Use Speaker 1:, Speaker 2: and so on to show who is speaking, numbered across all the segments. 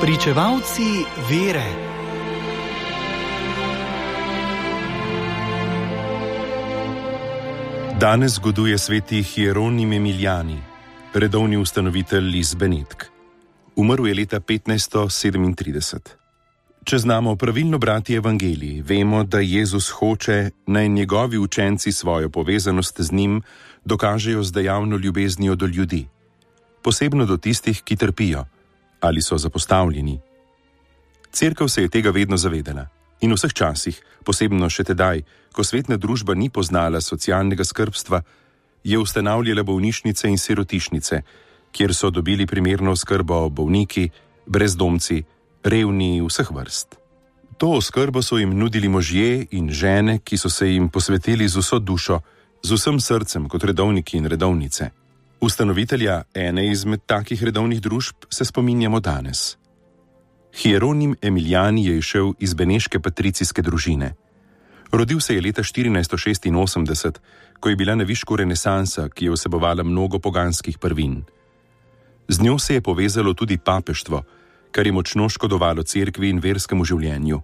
Speaker 1: Pričevalci vere.
Speaker 2: Danes zgoduje sveti Hieronim Emiljani, redovni ustanovitelj iz Benetk. Umrl je leta 1537. Če znamo pravilno brati evangeliji, vemo, da Jezus hoče, naj njegovi učenci svojo povezanost z njim dokažejo z dejavno ljubeznijo do ljudi, posebno do tistih, ki trpijo ali so zapostavljeni. Cerkev se je tega vedno zavedala in v vseh časih, posebno še tedaj, ko svetna družba ni poznala socialnega skrbstva, je ustanavljala bolnišnice in sirotišnice, kjer so dobili primerno skrbo bolniki, brezdomci, revni vseh vrst. To oskrbo so jim nudili možje in žene, ki so se jim posvetili z vso dušo, z vsem srcem kot redovniki in redovnice. Ustanovitelja ene izmed takih redovnih družb se spominjamo danes. Hieronim Emiljani je išel iz beneške patricijske družine. Rodil se je leta 1486, ko je bila na višku renesansa, ki je vsebovala mnogo poganskih prvin. Z njo se je povezalo tudi papeštvo, kar je močno škodovalo cerkvi in verskemu življenju.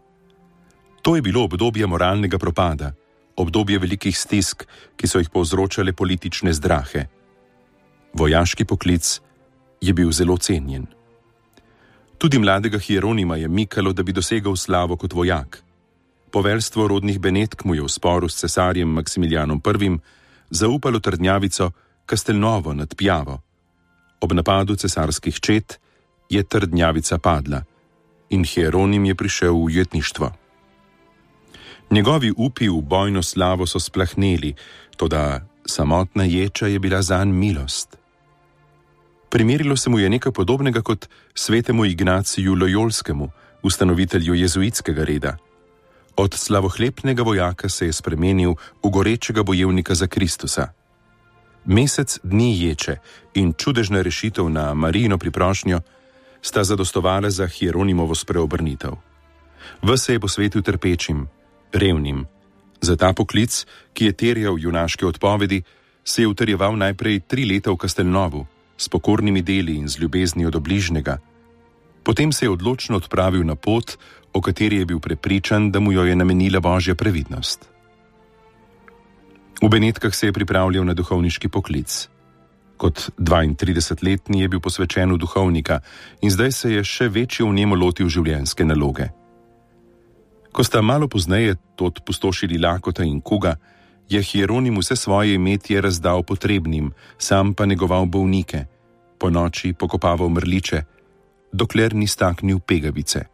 Speaker 2: To je bilo obdobje moralnega propada, obdobje velikih stisk, ki so jih povzročale politične zdrahe. Vojaški poklic je bil zelo cenjen. Tudi mladega Hieronima je mikalo, da bi dosegal slavo kot vojak. Poveljstvo rodnih Benetk mu je v sporu s cesarjem Maksimilijanom I. zaupalo trdnjavico Kastelnovo nad Pjavo. Ob napadu cesarskih čet je trdnjavica padla in Hieronim je prišel v ujetništvo. Njegovi upi v bojno slavo so splahneli, toda samotna ječa je bila zanj milost primerilo se mu je nekaj podobnega kot svetemu Ignaciju Lojolskemu, ustanovitelju jezuitskega reda. Od slavohlepnega vojaka se je spremenil v gorečega bojevnika za Kristusa. Mesec dni ječe in čudežna rešitev na Marijino priprošnjo sta zadostovali za Hieronimovo spreobrnitev. V se je posvetil trpečim, revnim. Za ta poklic, ki je terjal junaške odpovedi, se je utrjeval najprej tri leta v Kastelnovu, s pokornimi deli in z ljubeznijo do bližnjega. Potem se je odločno odpravil na pot, o kateri je bil prepričan, da mu jo je namenila božja previdnost. V Benetkah se je pripravljal na duhovniški poklic. Kot 32-letni je bil posvečen v duhovnika in zdaj se je še večjo v njemu lotil življenjske naloge. Ko sta malo pozneje to pustošili lakota in kuga, je Hieronim vse svoje imetje razdal potrebnim, sam pa negoval bolnike, po noči pokopaval mrliče, dokler ni staknil pegavice.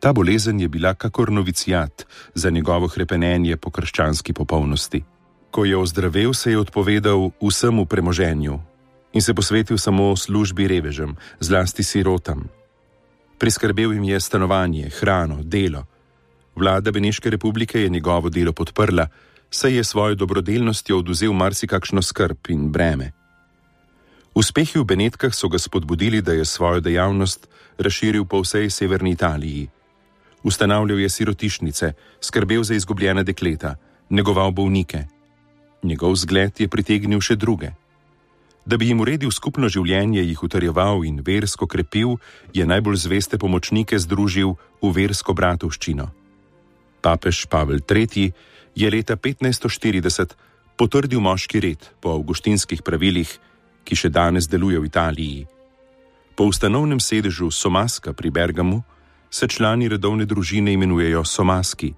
Speaker 2: Ta bolezen je bila kakor novicijat za njegovo krepenenje po krščanski popolnosti. Ko je ozdravel, se je odpovedal vsemu premoženju in se posvetil samo službi revežem, zlasti sirotam. Priskrbel jim je stanovanje, hrano, delo. Vlada Beneške republike je njegovo delo podprla, saj je svojo dobrodelnostjo oduzel marsikakšno skrb in breme. Uspehi v Benetkah so ga spodbudili, da je svojo dejavnost razširil po vsej severni Italiji. Ustanavljal je sirotišnice, skrbel za izgubljene dekleta, negoval bolnike. Njegov zgled je pritegnil še druge. Da bi jim uredil skupno življenje, jih utrjeval in versko krepil, je najbolj zveste pomočnike združil v versko bratovščino. Papež Pavel III je leta 1540 potrdil moški red po avgustinskih pravilih, ki še danes deluje v Italiji. Po ustanovnem sedežu Somaska pri Bergamu se člani redovne družine imenujejo Somaski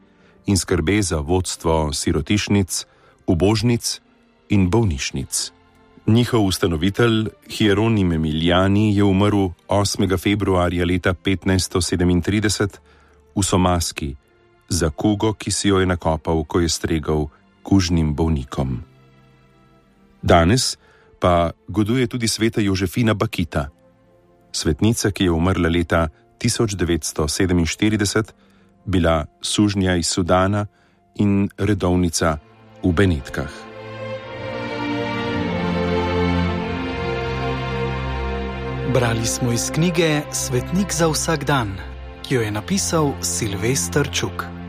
Speaker 2: in skrbe za vodstvo sirotišnic, ubožnic in bolnišnic. Njihov ustanovitelj Hieronim Emiljani je umrl 8. februarja leta 1537 v Somaski za kugo, ki si jo je nakopal, ko je stregal kužnim bolnikom. Danes pa goduje tudi sveta Jožefina Bakita, svetnica, ki je umrla leta 1947, bila sužnja iz Sudana in redovnica v Benetkah.
Speaker 1: Brali smo iz knjige Svetnik za vsak dan, ki jo je napisal Silvestr Čuk.